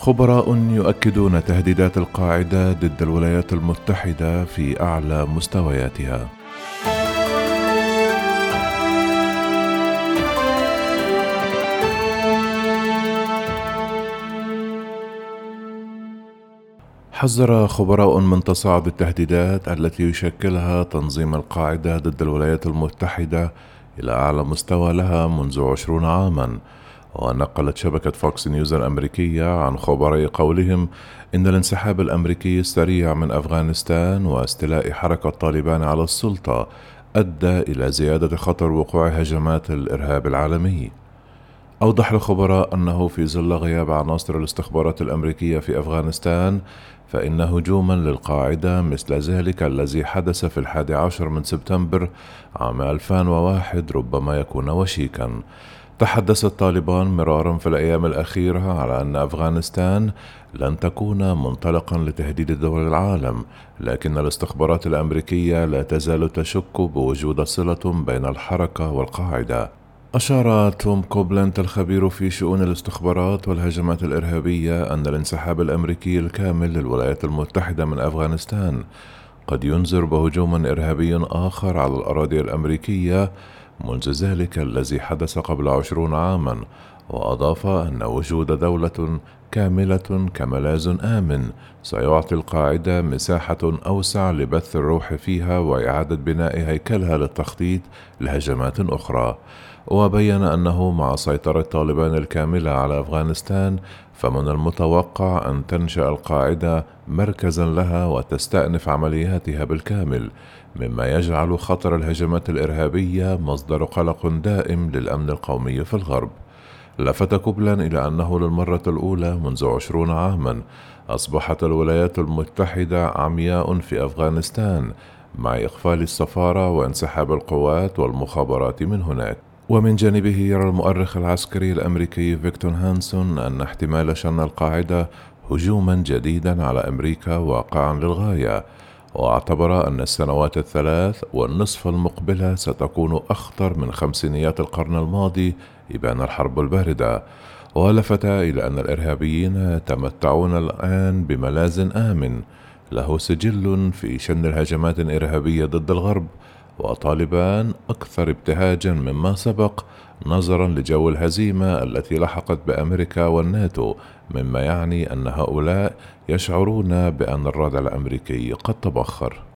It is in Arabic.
خبراء يؤكدون تهديدات القاعدة ضد الولايات المتحدة في أعلى مستوياتها. حذر خبراء من تصاعد التهديدات التي يشكلها تنظيم القاعدة ضد الولايات المتحدة إلى أعلى مستوى لها منذ عشرون عامًا، ونقلت شبكة فوكس نيوز الأمريكية عن خبراء قولهم إن الانسحاب الأمريكي السريع من أفغانستان واستيلاء حركة طالبان على السلطة أدى إلى زيادة خطر وقوع هجمات الإرهاب العالمي. أوضح الخبراء أنه في ظل غياب عناصر الاستخبارات الأمريكية في أفغانستان فإن هجوما للقاعدة مثل ذلك الذي حدث في الحادي عشر من سبتمبر عام 2001 ربما يكون وشيكا. تحدث الطالبان مرارا في الأيام الأخيرة على أن أفغانستان لن تكون منطلقا لتهديد دول العالم لكن الاستخبارات الأمريكية لا تزال تشك بوجود صلة بين الحركة والقاعدة. أشار توم كوبلنت الخبير في شؤون الاستخبارات والهجمات الإرهابية أن الانسحاب الأمريكي الكامل للولايات المتحدة من أفغانستان قد ينذر بهجوم إرهابي آخر على الأراضي الأمريكية منذ ذلك الذي حدث قبل عشرون عاما وأضاف أن وجود دولة كاملة كملاذ آمن سيعطي القاعدة مساحة أوسع لبث الروح فيها وإعادة بناء هيكلها للتخطيط لهجمات أخرى. وبين أنه مع سيطرة طالبان الكاملة على أفغانستان فمن المتوقع أن تنشأ القاعدة مركزا لها وتستأنف عملياتها بالكامل مما يجعل خطر الهجمات الإرهابية مصدر قلق دائم للأمن القومي في الغرب. لفت كوبلان إلى أنه للمرة الأولى منذ عشرون عاما أصبحت الولايات المتحدة عمياء في أفغانستان مع إقفال السفارة وانسحاب القوات والمخابرات من هناك. ومن جانبه يرى المؤرخ العسكري الأمريكي فيكتور هانسون أن احتمال شن القاعدة هجوما جديدا على أمريكا واقعا للغاية. واعتبر أن السنوات الثلاث والنصف المقبلة ستكون أخطر من خمسينيات القرن الماضي إبان الحرب الباردة. ولفت إلى أن الإرهابيين يتمتعون الآن بملاذ آمن له سجل في شن الهجمات الإرهابية ضد الغرب وطالبان أكثر ابتهاجا مما سبق نظرا لجو الهزيمة التي لحقت بأمريكا والناتو مما يعني أن هؤلاء يشعرون بأن الردع الأمريكي قد تبخر.